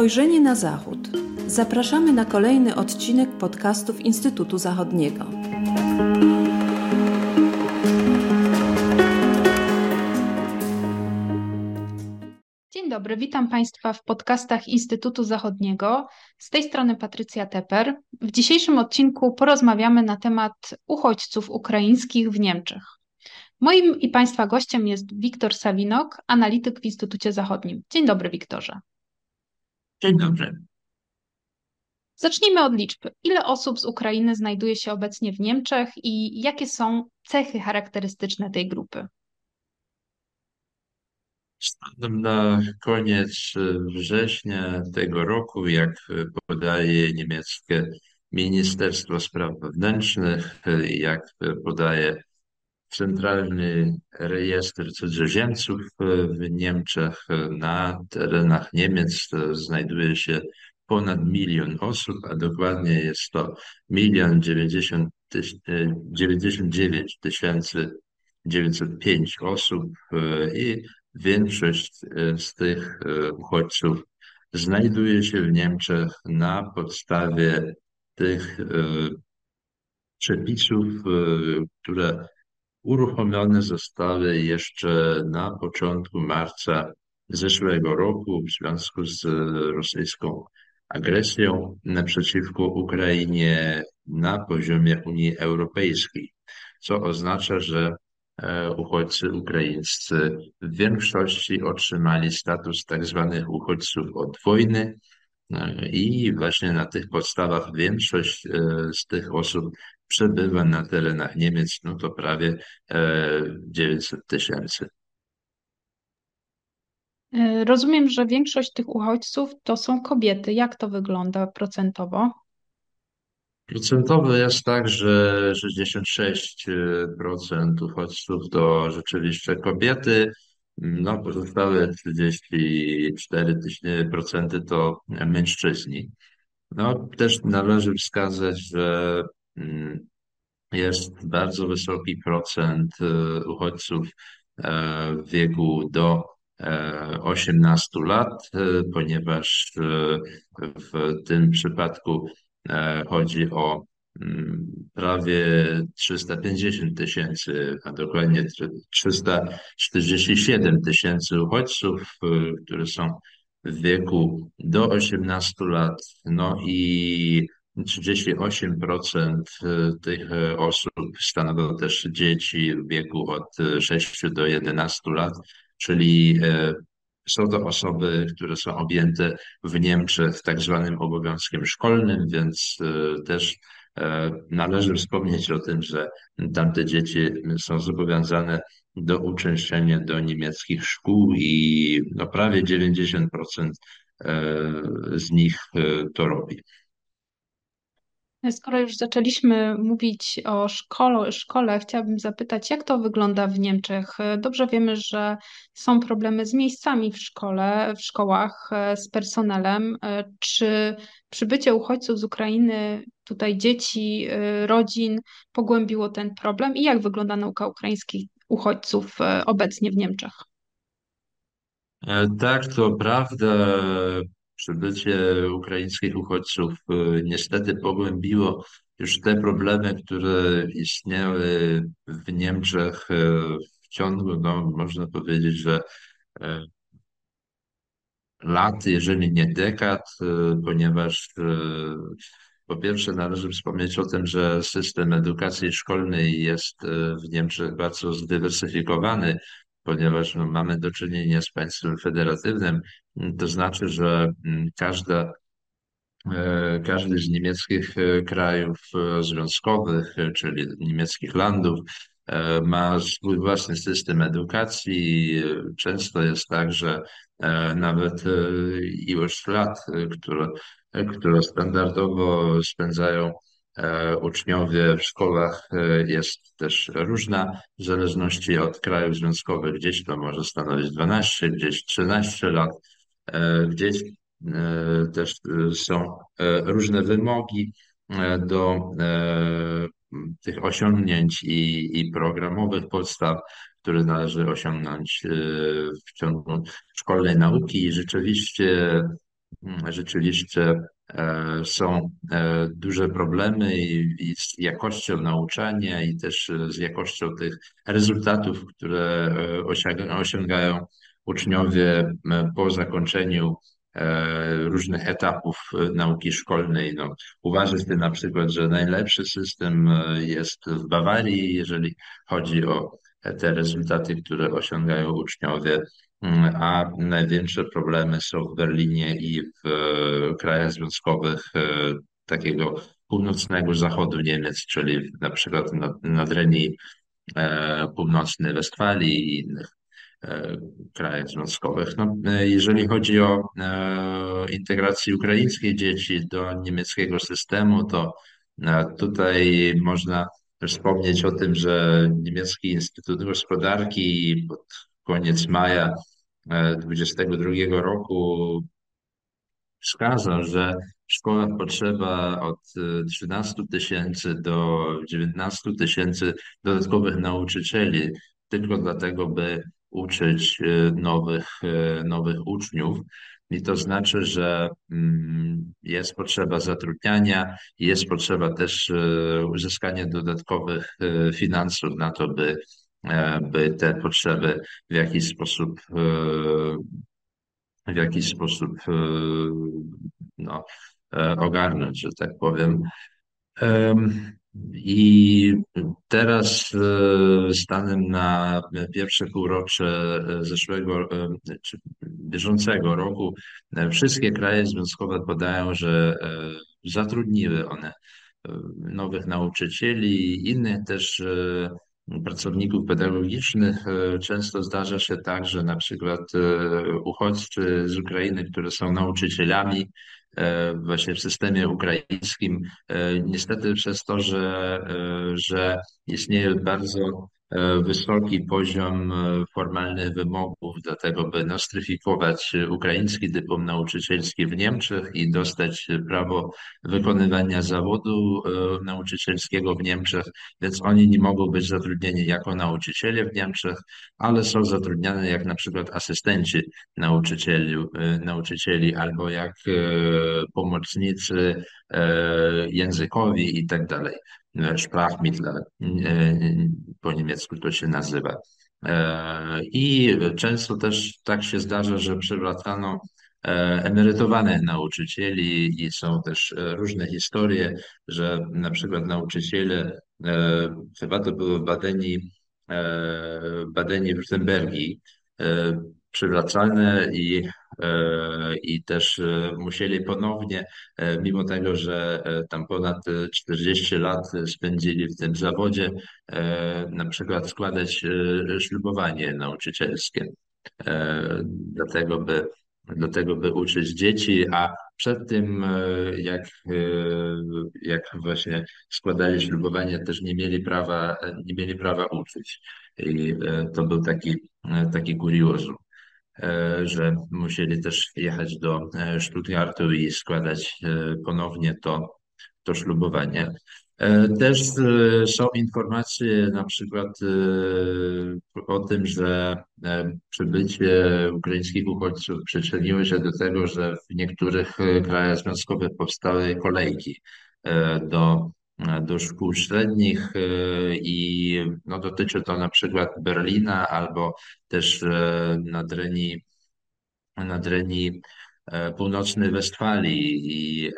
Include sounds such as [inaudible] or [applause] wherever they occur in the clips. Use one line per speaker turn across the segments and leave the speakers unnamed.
Spojrzenie na Zachód. Zapraszamy na kolejny odcinek podcastów Instytutu Zachodniego.
Dzień dobry, witam Państwa w podcastach Instytutu Zachodniego. Z tej strony Patrycja Teper. W dzisiejszym odcinku porozmawiamy na temat uchodźców ukraińskich w Niemczech. Moim i Państwa gościem jest Wiktor Sawinok, analityk w Instytucie Zachodnim. Dzień dobry, Wiktorze.
Dzień dobry.
Zacznijmy od liczby. Ile osób z Ukrainy znajduje się obecnie w Niemczech i jakie są cechy charakterystyczne tej grupy?
Na koniec września tego roku, jak podaje niemieckie Ministerstwo Spraw Wewnętrznych, jak podaje Centralny Rejestr Cudzoziemców w Niemczech, na terenach Niemiec znajduje się ponad milion osób, a dokładnie jest to milion dziewięćdziesiąt dziewięć tysięcy 905 osób i większość z tych uchodźców znajduje się w Niemczech na podstawie tych przepisów, które uruchomione zostały jeszcze na początku marca zeszłego roku w związku z rosyjską agresją przeciwko Ukrainie na poziomie Unii Europejskiej, co oznacza, że e, uchodźcy ukraińscy w większości otrzymali status tak zwanych uchodźców od wojny e, i właśnie na tych podstawach większość e, z tych osób przebywa na terenach Niemiec, no to prawie 900 tysięcy.
E, rozumiem, że większość tych uchodźców to są kobiety. Jak to wygląda procentowo?
Procentowo jest tak, że 66% uchodźców to rzeczywiście kobiety, no pozostałe 34% to mężczyźni. No też należy wskazać, że jest bardzo wysoki procent e, uchodźców e, w wieku do 18 lat, e, ponieważ w tym przypadku chodzi o mm, prawie 350 tysięcy, a dokładnie 347 tysięcy uchodźców, którzy są w wieku do 18 lat. No i 38% tych osób stanowią też dzieci w wieku od 6 do 11 lat, czyli są to osoby, które są objęte w Niemczech tak zwanym obowiązkiem szkolnym, więc też należy wspomnieć o tym, że tamte dzieci są zobowiązane do uczęszczenia do niemieckich szkół i no prawie 90% z nich to robi.
Skoro już zaczęliśmy mówić o szkole, szkole, chciałabym zapytać, jak to wygląda w Niemczech? Dobrze wiemy, że są problemy z miejscami w szkole, w szkołach, z personelem. Czy przybycie uchodźców z Ukrainy, tutaj dzieci, rodzin, pogłębiło ten problem? I jak wygląda nauka ukraińskich uchodźców obecnie w Niemczech?
E, tak, to prawda. Przybycie ukraińskich uchodźców e, niestety pogłębiło już te problemy, które istniały w Niemczech e, w ciągu, no, można powiedzieć, że lat, jeżeli nie dekad, ponieważ po pierwsze należy wspomnieć o tym, że system edukacji szkolnej jest w Niemczech bardzo zdywersyfikowany ponieważ mamy do czynienia z państwem federatywnym, to znaczy, że mm, każda e, każdy z niemieckich e, krajów e, związkowych, czyli niemieckich landów, ma swój własny system edukacji. Często jest tak, że nawet ilość lat, które, które standardowo spędzają uczniowie w szkołach e, jest też różna, w zależności od krajów związkowych. Gdzieś to może stanowić 12, gdzieś 13 lat, e, gdzieś też są różne wymogi do tych osiągnięć i, i programowych podstaw, które należy osiągnąć w ciągu szkolnej nauki. I rzeczywiście rzeczywiście e, są e, duże problemy i, z jakością nauczania i też z jakością tych rezultatów, które e, osiąga- osiągają uczniowie po zakończeniu różnych etapów nauki szkolnej. No, uważa się na przykład, że najlepszy system jest w Bawarii, jeżeli chodzi o te rezultaty, które osiągają uczniowie Mm, a największe problemy są w Berlinie i w e, krajach związkowych e, takiego północnego zachodu Niemiec, czyli na przykład na, na Drenii e, północnej Westfalii i innych krajach związkowych. No, jeżeli chodzi o integrację ukraińskiej dzieci do niemieckiego systemu, to tutaj można wspomnieć o tym, że Niemiecki Instytut Gospodarki pod koniec maja 2022 roku wskazał, że w szkołach potrzeba od 13 tysięcy do 19 tysięcy dodatkowych nauczycieli, tylko dlatego, by uczyć e, nowych, e, nowych uczniów. I to znaczy, że mm, jest potrzeba zatrudniania, jest potrzeba też e, uzyskania dodatkowych finansów na to, by E, by te potrzeby w jakiś sposób e, w jakiś sposób e, no, ogarnąć, że tak powiem. I teraz stanem na pierwsze półrocze zeszłego czy bieżącego roku. Wszystkie kraje związkowe podają, że zatrudniły one nowych nauczycieli, innych też pracowników pedagogicznych. E, często zdarza się tak, że na przykład e, uchodźcy z Ukrainy, które są nauczycielami e, właśnie w systemie ukraińskim, niestety przez to, że, że istnieje bardzo E, wysoki poziom e, formalnych wymogów do tego, by nostryfikować ukraiński dyplom nauczycielski w Niemczech i dostać prawo wykonywania zawodu e, nauczycielskiego w Niemczech, więc oni nie mogą być zatrudnieni jako nauczyciele w Niemczech, ale są zatrudniani jak na przykład asystenci nauczycieli, nauczycieli albo jak pomocnicy językowi i tak dalej. Sprachmittler po niemiecku to się nazywa. E, I często też tak się zdarza, że przywracano e, emerytowanych nauczycieli i są też e, różne historie, że na przykład nauczyciele, chyba to były Badeni, Badeni Württembergi, przywracane i, e, i też e, musieli ponownie, e, mimo tego, że tam ponad 40 lat spędzili w tym zawodzie, na przykład składać ślubowanie nauczycielskie. Dlatego, by, dlatego, by uczyć dzieci, a przed tym, jak, jak właśnie składali ślubowanie, też nie mieli prawa, nie mieli prawa uczyć. I to był taki, taki kuriozum. E, że musieli też jechać do e, Stuttgartu i składać e, ponownie to, to ślubowanie. Też są informacje na przykład o tym, że przybycie ukraińskich uchodźców przyczyniło się do tego, że w niektórych krajach związkowych powstały kolejki do do szkół średnich e, i no, dotyczy to na przykład Berlina albo też e, Nadrenii, Nadrenii e, Północnej Westfalii i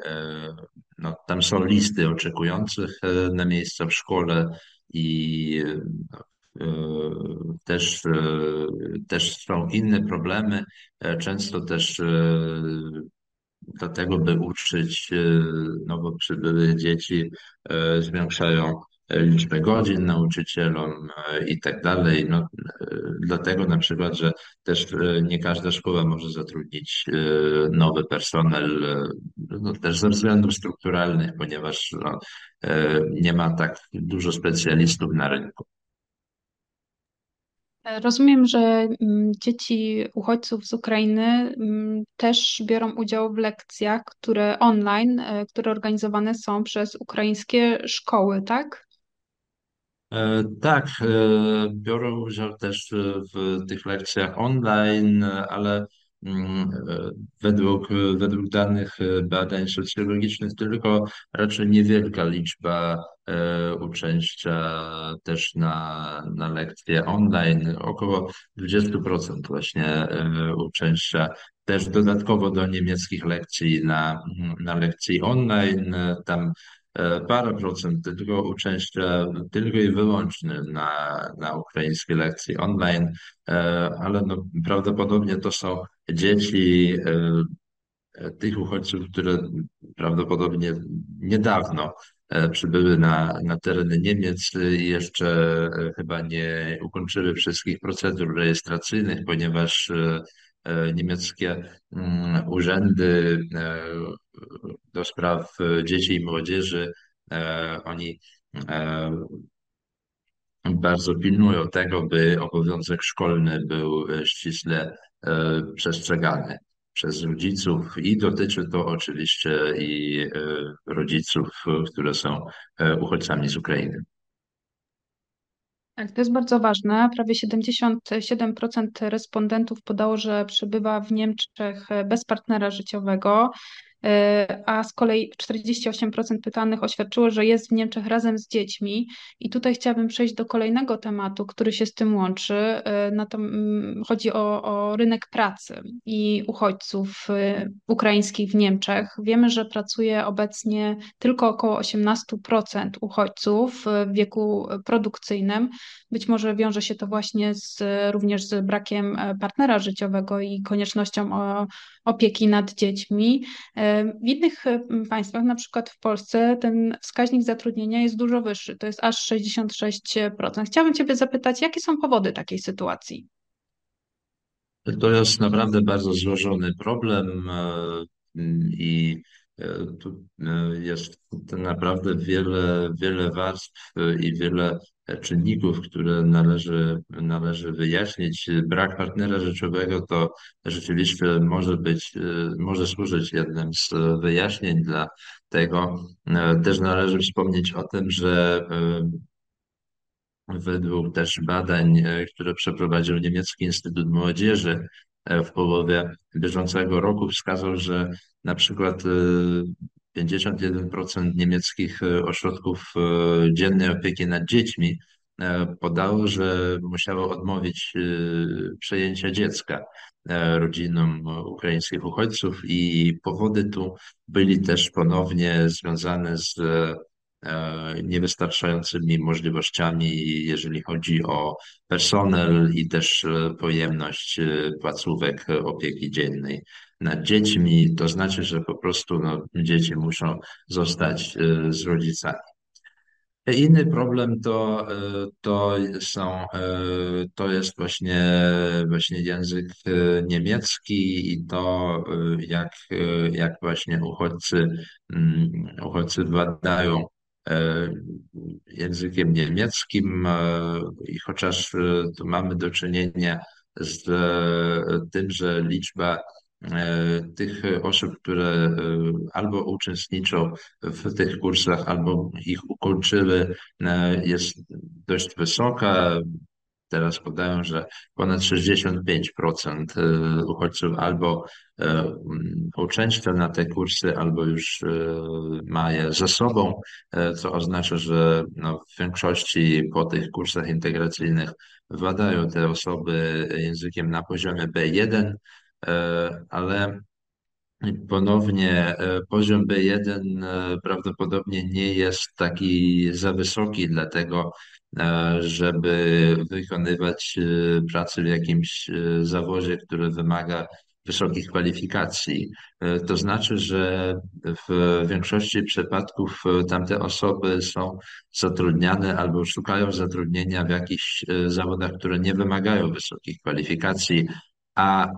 no, tam są listy oczekujących na miejsca w szkole i też, też są inne problemy. Często też do tego, by uczyć e, nowo przybyłych dzieci, e, zwiększają liczbę godzin nauczycielom i tak dalej. No, dlatego na przykład, że też nie każda szkoła może zatrudnić nowy personel, no, też ze względów strukturalnych, ponieważ no, nie ma tak dużo specjalistów na rynku.
Rozumiem, że mm, dzieci uchodźców z Ukrainy mm, też biorą udział w lekcjach, które online, e, które organizowane są przez ukraińskie szkoły, tak?
E, tak, e, biorą udział też w tych lekcjach online, ale według, według danych badań socjologicznych tylko raczej niewielka liczba uczęszcza też na, na lekcje online. Około 20% właśnie uczęszcza też dodatkowo do niemieckich lekcji na, na lekcji online. Tam E, parę procent tylko uczęszcza tylko i wyłącznie na, na ukraińskie lekcje online, e, ale no, prawdopodobnie to są dzieci e, tych uchodźców, które prawdopodobnie niedawno przybyły na, na tereny Niemiec i jeszcze chyba nie ukończyły wszystkich procedur rejestracyjnych, ponieważ niemieckie mm, urzędy do spraw e, dzieci i młodzieży. E, oni e, bardzo pilnują tego, by obowiązek szkolny był ściśle przestrzegany przez rodziców i dotyczy to oczywiście i rodziców, które są uchodźcami z Ukrainy.
Tak, to jest bardzo ważne. Prawie 77% respondentów podało, że przebywa w Niemczech bez partnera życiowego. E, a z kolei 48% pytanych oświadczyło, że jest w Niemczech razem z dziećmi. I tutaj chciałabym przejść do kolejnego tematu, który się z tym łączy. E, na to, mm, chodzi o, o rynek pracy i uchodźców e, ukraińskich w Niemczech. Wiemy, że pracuje obecnie tylko około 18% uchodźców w wieku produkcyjnym. Być może wiąże się to właśnie z, również z brakiem partnera życiowego i koniecznością opieki nad dziećmi. W innych e, państwach, na przykład w Polsce, ten wskaźnik zatrudnienia jest dużo wyższy, to jest aż 66%. Chciałabym Ciebie zapytać, jakie są powody takiej sytuacji?
To jest naprawdę bardzo złożony problem e, i tu jest naprawdę wiele, wiele warstw i wiele czynników, które należy, należy wyjaśnić. Brak partnera rzeczowego to rzeczywiście może być, może służyć jednym z wyjaśnień dla tego. Też należy wspomnieć o tym, że e, według też badań, e, które przeprowadził Niemiecki Instytut Młodzieży e, w połowie bieżącego roku, wskazał, że na przykład 51% niemieckich e, ośrodków e, dziennej opieki nad dziećmi podało, że musiało odmówić przejęcia dziecka rodzinom ukraińskich uchodźców i powody tu byli też ponownie związane z niewystarczającymi możliwościami, jeżeli chodzi o personel i też pojemność placówek opieki dziennej nad dziećmi, to znaczy, że po prostu no, dzieci muszą zostać z rodzicami. Inny problem to, to, są, to jest właśnie, właśnie język niemiecki i to, jak, jak właśnie uchodźcy, mm, uchodźcy badają językiem niemieckim i chociaż tu mamy do czynienia z tym, że liczba E, tych osób, które e, albo uczestniczą w tych kursach, albo ich ukończyły, e, jest dość wysoka. Teraz podają, że ponad 65% uchodźców albo uczęszcza na te kursy, albo już ma je ze sobą, co oznacza, że no, w większości po tych kursach integracyjnych badają te osoby językiem na poziomie B1, E, ale ponownie e, poziom B1 e, prawdopodobnie nie jest taki za wysoki, dlatego żeby wykonywać pracę w jakimś zawodzie, który wymaga wysokich kwalifikacji. To znaczy, że w większości przypadków tamte osoby są zatrudniane albo szukają zatrudnienia w jakichś zawodach, które nie wymagają wysokich kwalifikacji, a e,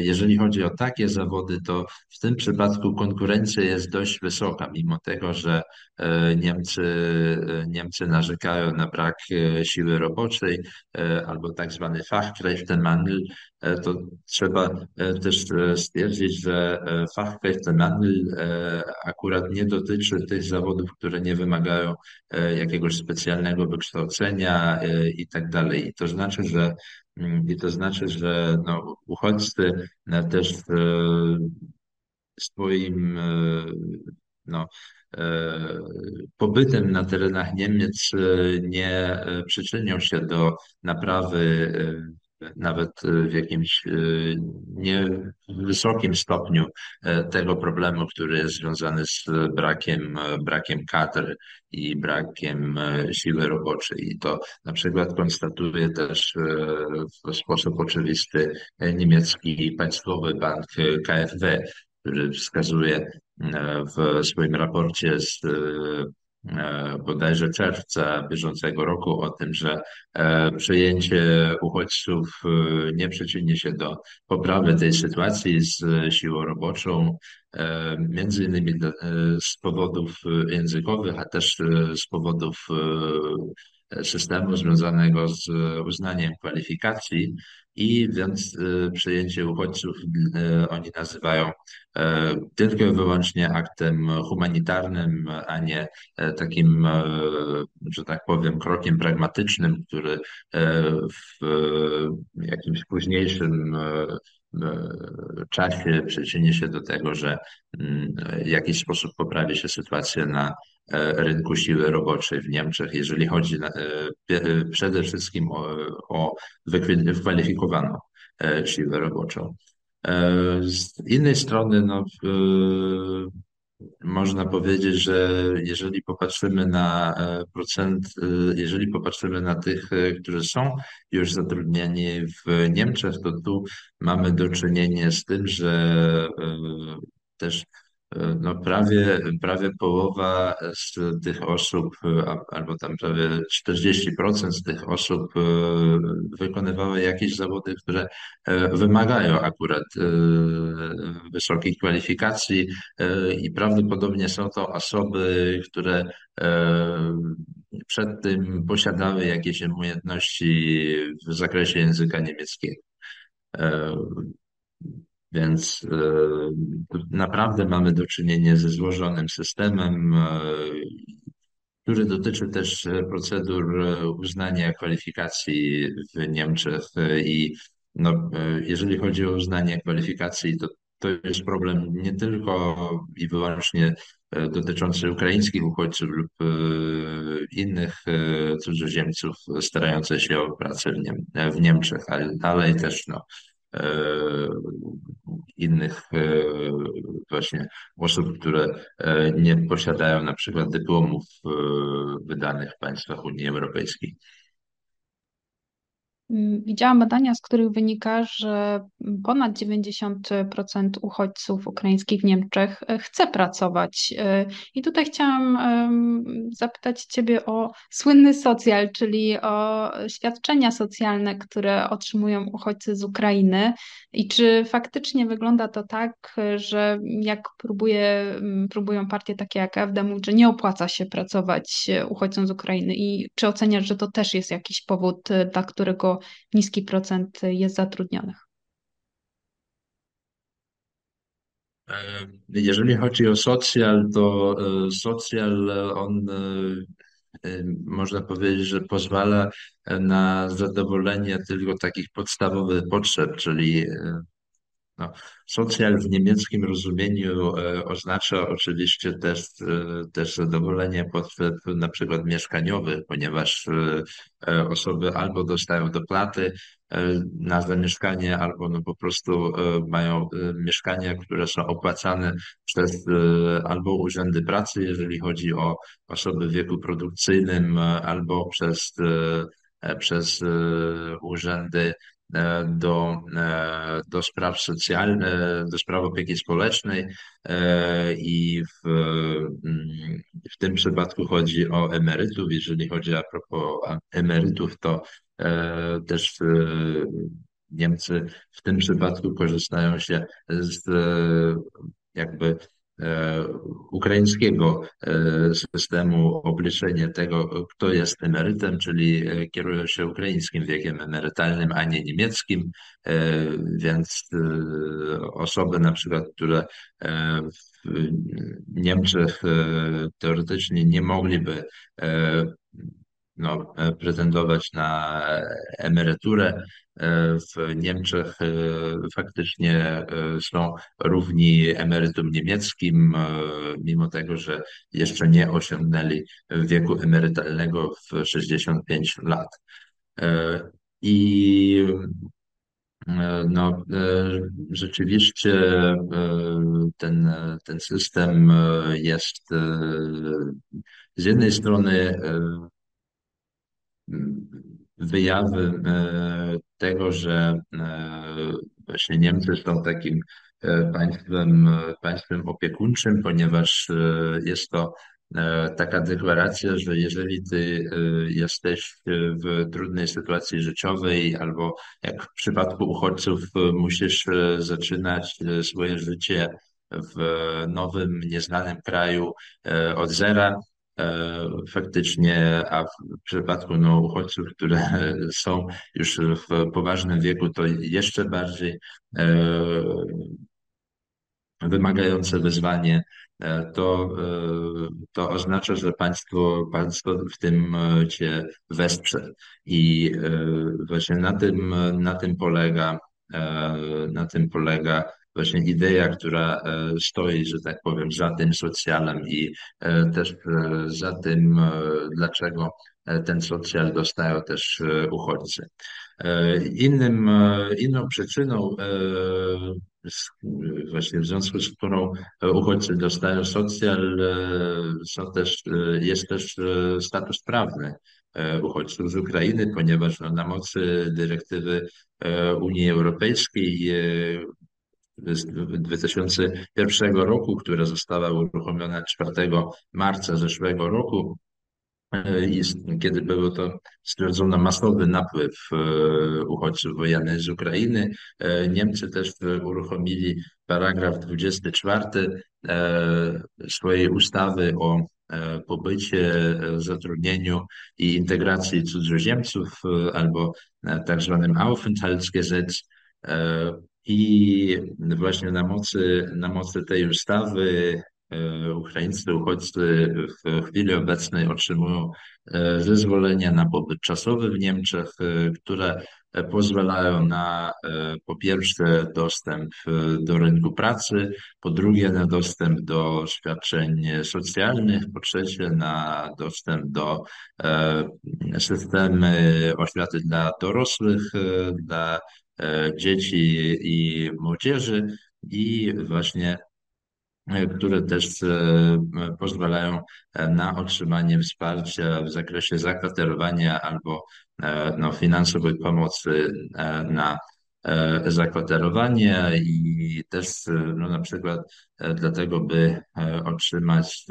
jeżeli chodzi o takie zawody, to w tym przypadku konkurencja jest dość wysoka, mimo tego, że e, Niemcy, e, Niemcy narzekają na brak siły roboczej albo tak zwany Fachkräftemangel, to trzeba też stwierdzić, że Fachkräftemangel akurat nie dotyczy tych zawodów, które nie wymagają jakiegoś specjalnego wykształcenia i tak dalej. To znaczy, że Mm, I to znaczy, że no, uchodźcy też swoim no, pobytem na terenach Niemiec nie przyczynią się do naprawy nawet w jakimś niewysokim stopniu tego problemu, który jest związany z brakiem, brakiem kadr i brakiem siły roboczej. I to na przykład konstatuje też w sposób oczywisty niemiecki Państwowy Bank KfW, który wskazuje w swoim raporcie z E, bodajże czerwca bieżącego roku o tym, że e, przyjęcie uchodźców e, nie przyczyni się do poprawy tej sytuacji z siłą roboczą, między innymi z powodów językowych, a też z powodów systemu związanego z uznaniem kwalifikacji i więc przyjęcie uchodźców oni nazywają tylko i wyłącznie aktem humanitarnym, a nie takim, że tak powiem, krokiem pragmatycznym, który w jakimś późniejszym czasie przyczyni się do tego, że w jakiś sposób poprawi się sytuacja na rynku siły roboczej w Niemczech, jeżeli chodzi przede wszystkim o, o wykwalifikowaną siłę roboczą. Z innej strony, no, można powiedzieć, że jeżeli popatrzymy na e, procent, e, jeżeli popatrzymy na tych, e, którzy są już zatrudnieni w Niemczech, to tu mamy do czynienia z tym, że też no prawie, prawie połowa z tych osób, albo tam prawie 40% z tych osób wykonywały jakieś zawody, które wymagają akurat wysokich kwalifikacji i prawdopodobnie są to osoby, które przed tym posiadały jakieś umiejętności w zakresie języka niemieckiego. Więc e, naprawdę mamy do czynienia ze złożonym systemem, e, który dotyczy też procedur uznania kwalifikacji w Niemczech. I no, e, jeżeli chodzi o uznanie kwalifikacji, to to jest problem nie tylko i wyłącznie dotyczący ukraińskich uchodźców lub innych cudzoziemców starających się o pracę w, Niem w Niemczech, ale, ale też no, E, innych e, właśnie osób, które e, nie posiadają na przykład dyplomów wydanych w państwach Unii Europejskiej.
Mm, widziałam badania, z których wynika, że ponad 90% uchodźców ukraińskich w Niemczech e, chce pracować. E, I tutaj chciałam zapytać Ciebie o słynny socjal, czyli o świadczenia socjalne, które otrzymują uchodźcy z Ukrainy. I czy faktycznie wygląda to tak, że jak próbuje, próbują partie takie jak AfD mówić, że nie opłaca się pracować uchodźcom z Ukrainy i czy oceniasz, że to też jest jakiś powód, dla którego niski procent jest zatrudnionych.
E, jeżeli chodzi o socjal, to e, socjal on e, można powiedzieć, że pozwala na zadowolenie tylko takich podstawowych potrzeb, czyli no, socjal w niemieckim rozumieniu e, oznacza oczywiście też, e, też zadowolenie potrzeb na przykład mieszkaniowych, ponieważ e, osoby albo dostają dopłaty na zamieszkanie, albo no po prostu mają mieszkania, które są opłacane przez albo urzędy pracy, jeżeli chodzi o osoby w wieku produkcyjnym, albo przez, przez urzędy do, e, do spraw socjalnych, do spraw opieki społecznej e, i w, mm, w tym przypadku chodzi o emerytów. Jeżeli chodzi a propos emerytów, to też Niemcy w tym przypadku korzystają się z jakby E, ukraińskiego e, systemu obliczenia tego, kto jest emerytem, czyli e, kierują się ukraińskim wiekiem emerytalnym, a nie niemieckim, więc osoby na przykład, które w Niemczech teoretycznie nie mogliby no, pretendować na emeryturę. W Niemczech faktycznie są równi emerytom niemieckim, mimo tego, że jeszcze nie osiągnęli wieku emerytalnego w 65 lat. I no, rzeczywiście ten, ten system jest z jednej strony wyjawem tego, że właśnie Niemcy są takim państwem, państwem opiekuńczym, ponieważ jest to taka deklaracja, że jeżeli ty jesteś w trudnej sytuacji życiowej, albo jak w przypadku uchodźców musisz zaczynać swoje życie w nowym, nieznanym kraju od zera, faktycznie, a w przypadku no, uchodźców, które [laughs] są już w poważnym wieku, to jeszcze bardziej wymagające wyzwanie, to, to oznacza, że państwo, państwo w tym cię wesprze. I właśnie na tym, na tym polega, na tym polega właśnie idea, która e, stoi, że tak powiem, za tym socjalem i e, też e, za tym, dlaczego ten socjal dostają też uchodźcy. Innym, inną przyczyną, właśnie w związku z którą uchodźcy dostają socjal, są też, jest też status prawny uchodźców z Ukrainy, ponieważ no, na mocy dyrektywy Unii Europejskiej 2001 roku, która została uruchomiona 4 marca zeszłego roku, e, kiedy było to stwierdzono masowy napływ e, uchodźców wojennych z Ukrainy. E, Niemcy też uruchomili paragraf 24 swojej ustawy o pobycie, zatrudnieniu i integracji cudzoziemców albo tak zwanym Aufenthaltsgesetz, i właśnie na mocy, na mocy tej ustawy e, Ukraińscy uchodźcy w chwili obecnej otrzymują e, zezwolenia na pobyt czasowy w Niemczech, e, które pozwalają na po pierwsze dostęp do rynku pracy, po drugie na dostęp do świadczeń socjalnych, po trzecie na dostęp do systemy oświaty dla dorosłych, dla dzieci i młodzieży i właśnie e, które też e, pozwalają na otrzymanie wsparcia w zakresie zakwaterowania albo no, finansowej pomocy na zakwaterowanie i też no, na przykład dlatego, by otrzymać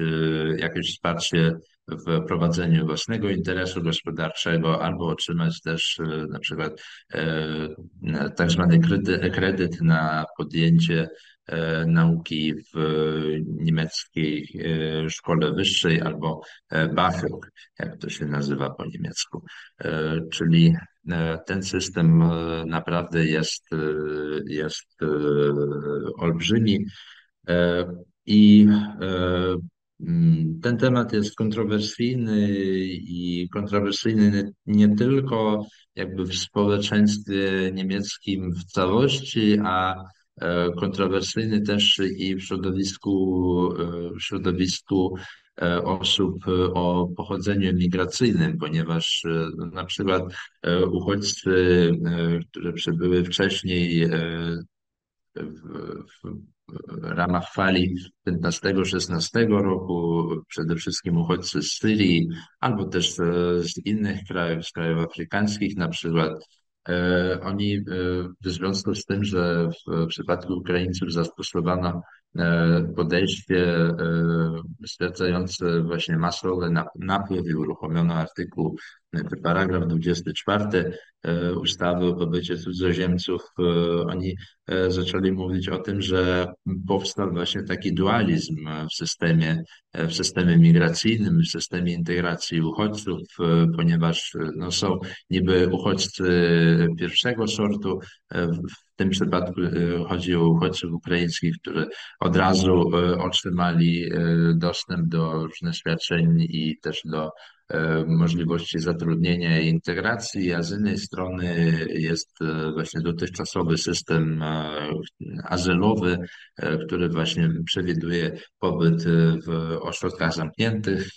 jakieś wsparcie w prowadzeniu własnego interesu gospodarczego, albo otrzymać też e, na przykład e, tak zwany kredyt, na podjęcie e, nauki w niemieckiej szkole wyższej albo BAföG, jak to się nazywa po niemiecku. Czyli ten system naprawdę jest, jest olbrzymi i Mm, ten temat jest kontrowersyjny i kontrowersyjny nie tylko jakby w społeczeństwie niemieckim w całości, a e, kontrowersyjny też i w środowisku, e, w środowisku e, osób o pochodzeniu emigracyjnym, ponieważ na przykład uchodźcy, które przybyły wcześniej w, w ramach fali 15-16 roku, przede wszystkim uchodźcy z Syrii, albo też z innych krajów, z krajów afrykańskich na przykład. E, oni e, w związku z tym, że w przypadku Ukraińców zastosowano e, podejście stwierdzające właśnie masowy napływ i uruchomiono artykuł, paragraf 24 ustawy o pobycie cudzoziemców. Oni zaczęli mówić o tym, że powstał właśnie taki dualizm w systemie, w systemie migracyjnym, w systemie integracji uchodźców, ponieważ no, są niby uchodźcy pierwszego sortu, w tym przypadku chodzi o uchodźców ukraińskich, którzy od razu otrzymali dostęp do różnych świadczeń i też do możliwości zatrudnienia i integracji, a z innej strony jest właśnie dotychczasowy system azylowy, który właśnie przewiduje pobyt w ośrodkach zamkniętych,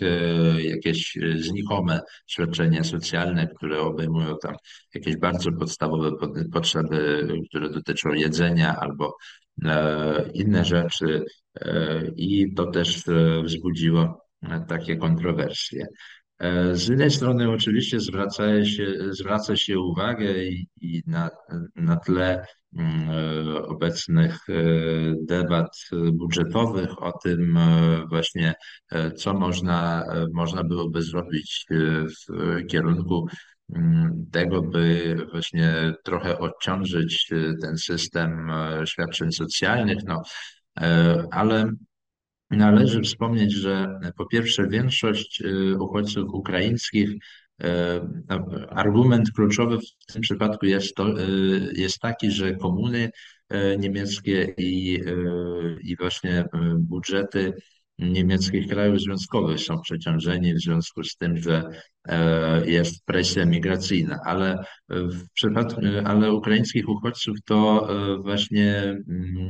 jakieś znikome świadczenia socjalne, które obejmują tam jakieś bardzo podstawowe potrzeby, które dotyczą jedzenia albo inne rzeczy i to też wzbudziło takie kontrowersje. Z jednej strony oczywiście zwraca się, zwraca się uwagę i, i na, na tle mm, obecnych e, debat budżetowych o tym e, właśnie, e, co można, można byłoby zrobić w kierunku mm, tego, by właśnie trochę odciążyć ten system świadczeń socjalnych, no, ale Należy wspomnieć, że po pierwsze większość y, uchodźców ukraińskich, y, argument kluczowy w tym przypadku jest, to, jest taki, że komuny niemieckie i, i właśnie budżety niemieckich krajów związkowych są przeciążeni w związku z tym, że e, jest presja migracyjna, ale w przypadku, ale ukraińskich uchodźców to e, właśnie mm,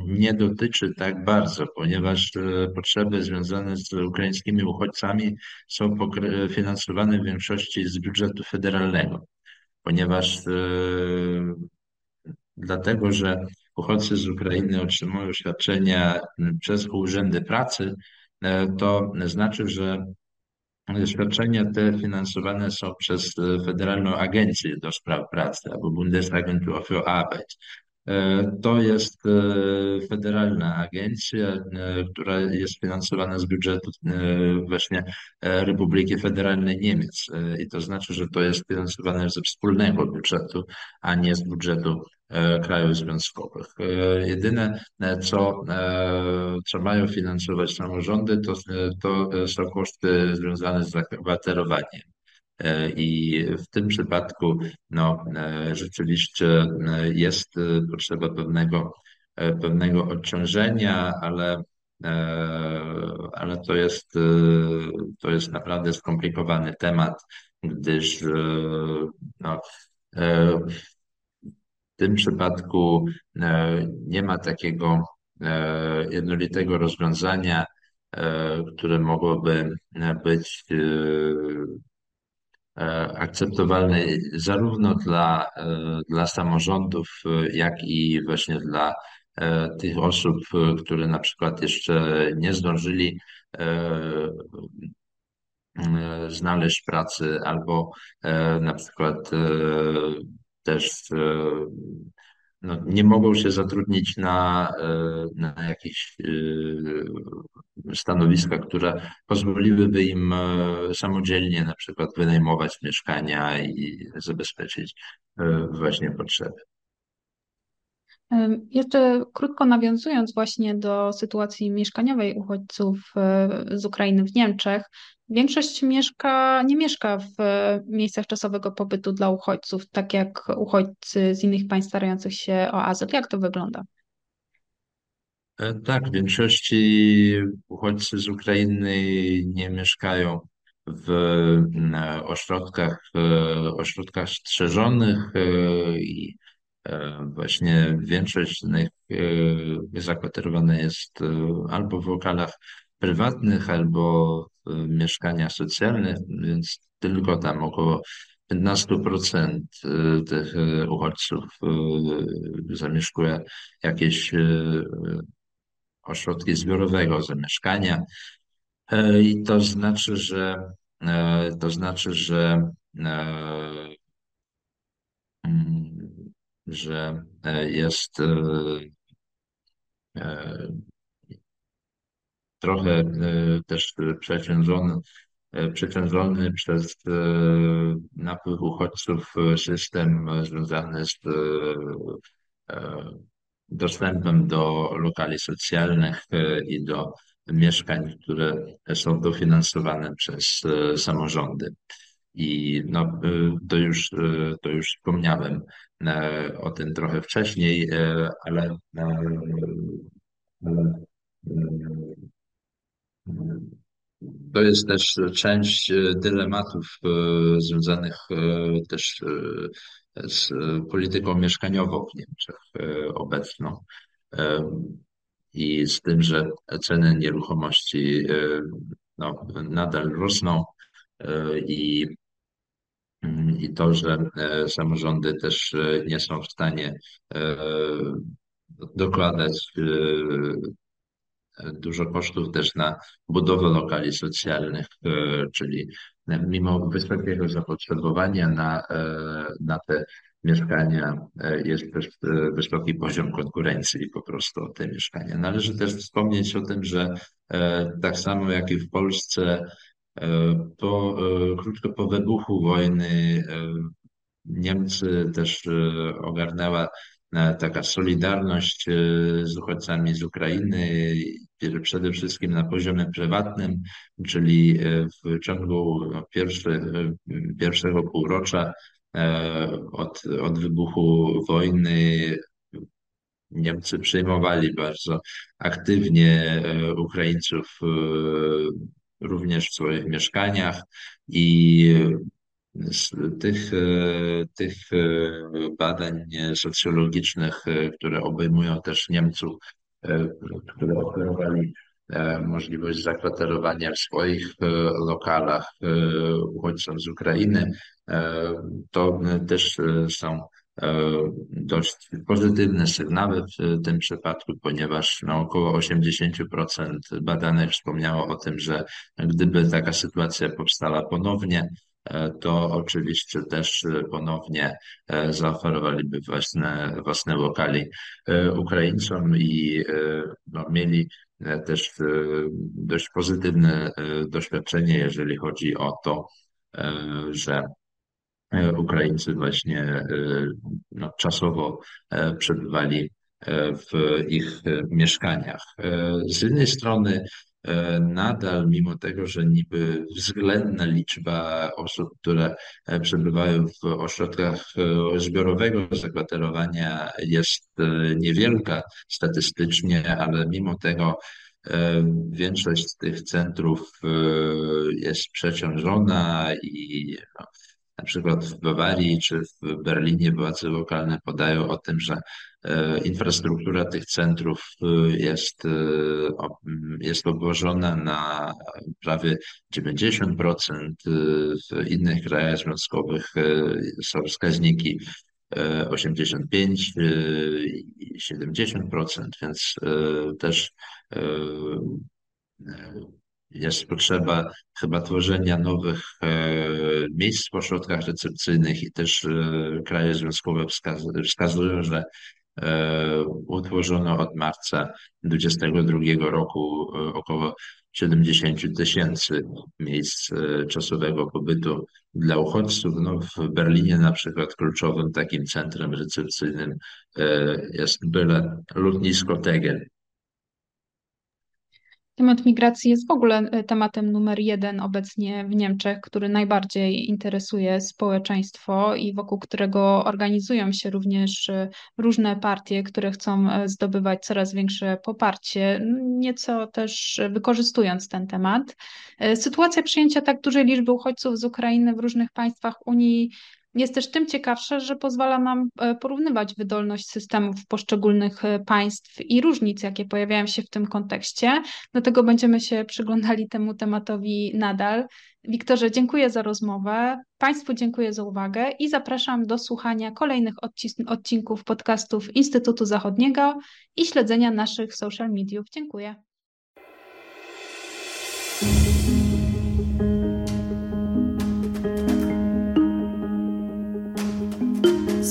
nie dotyczy tak bardzo, ponieważ e, potrzeby związane z ukraińskimi uchodźcami są finansowane w większości z budżetu federalnego, ponieważ dlatego, że uchodźcy z Ukrainy otrzymują świadczenia przez urzędy pracy, E, to znaczy, że świadczenia te finansowane są przez e, Federalną Agencję do Spraw Pracy albo Bundesagentur für Arbeit. E, to jest federalna agencja, która jest finansowana z budżetu właśnie Republiki Federalnej Niemiec. I to znaczy, że to jest finansowane ze wspólnego budżetu, a nie z budżetu E, krajów związkowych. E, jedyne, e, co, co mają finansować samorządy, to, to są koszty związane z zakwaterowaniem. I w tym przypadku no, rzeczywiście jest potrzeba pewnego, pewnego odciążenia, ale, ale to, jest, to jest naprawdę skomplikowany temat, gdyż no, w tym przypadku e, nie ma takiego e, jednolitego rozwiązania, e, które mogłoby być akceptowalne zarówno dla, dla samorządów, jak i właśnie dla tych osób, które na przykład jeszcze nie zdążyli znaleźć pracy albo na przykład też e, no, nie mogą się zatrudnić na, e, na jakieś e, stanowiska, które pozwoliłyby im samodzielnie na przykład wynajmować mieszkania i zabezpieczyć właśnie potrzeby.
Jeszcze krótko nawiązując właśnie do sytuacji mieszkaniowej uchodźców z Ukrainy w Niemczech, Większość mieszka, nie mieszka w miejscach czasowego pobytu dla uchodźców, tak jak uchodźcy z innych państw starających się o azyl. Jak to wygląda?
E, tak, w większości uchodźcy z Ukrainy nie mieszkają w ośrodkach, w ośrodkach strzeżonych e, i e, właśnie większość z nich zakwaterowana jest albo w lokalach prywatnych, albo mieszkania socjalne, więc tylko tam około 15% y, tych uchodźców zamieszkuje jakieś ośrodki zbiorowego zamieszkania. E, I to znaczy, że e, to znaczy, że e, że jest trochę e, też przeciążony, e, przeciążony przez e, napływ uchodźców system związany z dostępem do lokali socjalnych i do mieszkań, które są dofinansowane przez samorządy. I no, to, już, to już wspomniałem o tym trochę wcześniej, ale, to jest też część dylematów związanych też z polityką mieszkaniową w Niemczech obecną i z tym, że ceny nieruchomości no, nadal rosną i i to, że e, samorządy też e, nie są w stanie e, dokładać dużo kosztów też na budowę lokali socjalnych, czyli mimo wysokiego zapotrzebowania na, na te mieszkania jest też wysoki poziom konkurencji po prostu o te mieszkania. Należy też wspomnieć o tym, że tak samo jak i w Polsce po, e, krótko po wybuchu wojny e, Niemcy też e, ogarnęła taka solidarność z uchodźcami z Ukrainy, przede wszystkim na poziomie prywatnym, czyli w ciągu pierwszy, pierwszego półrocza od, od wybuchu wojny Niemcy przyjmowali bardzo aktywnie Ukraińców również w swoich mieszkaniach i tych, e, tych e, badań socjologicznych, e, które obejmują też Niemców, które oferowali możliwość zakwaterowania w swoich lokalach uchodźcom z Ukrainy, to też są dość pozytywne sygnały w tym przypadku, ponieważ no, około 80% badanych wspomniało o tym, że gdyby taka sytuacja powstała ponownie, e, to oczywiście też ponownie e, zaoferowaliby własne, własne lokali e, Ukraińcom i no, mieli też dość pozytywne doświadczenie, jeżeli chodzi o to, że E, Ukraińcy właśnie e, no, czasowo e, przebywali w ich mieszkaniach. Z jednej strony nadal, mimo tego, że niby względna liczba osób, które przebywają w ośrodkach zbiorowego zakwaterowania jest niewielka statystycznie, ale mimo tego większość z tych centrów jest przeciążona i no, na przykład w Bawarii czy w Berlinie władze lokalne podają o tym, że e, infrastruktura tych centrów e, jest, e, jest obłożona na prawie 90%. W innych krajach związkowych są wskaźniki 85 i 70%, więc też jest potrzeba chyba tworzenia nowych e, miejsc w ośrodkach recepcyjnych i też e, kraje związkowe wskazują, że e, utworzono od marca 2022 roku około 70 tysięcy miejsc czasowego pobytu dla uchodźców. No, w Berlinie na przykład kluczowym takim centrum recepcyjnym jest byle lotnisko Tegel.
Temat migracji jest w ogóle e, tematem numer jeden obecnie w Niemczech, który najbardziej interesuje społeczeństwo i wokół którego organizują się również e, różne partie, które chcą e, zdobywać coraz większe poparcie, nieco też wykorzystując ten temat. Sytuacja przyjęcia tak dużej liczby uchodźców z Ukrainy w różnych państwach Unii jest też tym ciekawsze, że pozwala nam e, porównywać wydolność systemów poszczególnych e, państw i różnic, jakie pojawiają się w tym kontekście. Dlatego będziemy się przyglądali temu tematowi nadal. Wiktorze, dziękuję za rozmowę. Państwu dziękuję za uwagę i zapraszam do słuchania kolejnych odcinków podcastów Instytutu Zachodniego i śledzenia naszych social mediów. Dziękuję.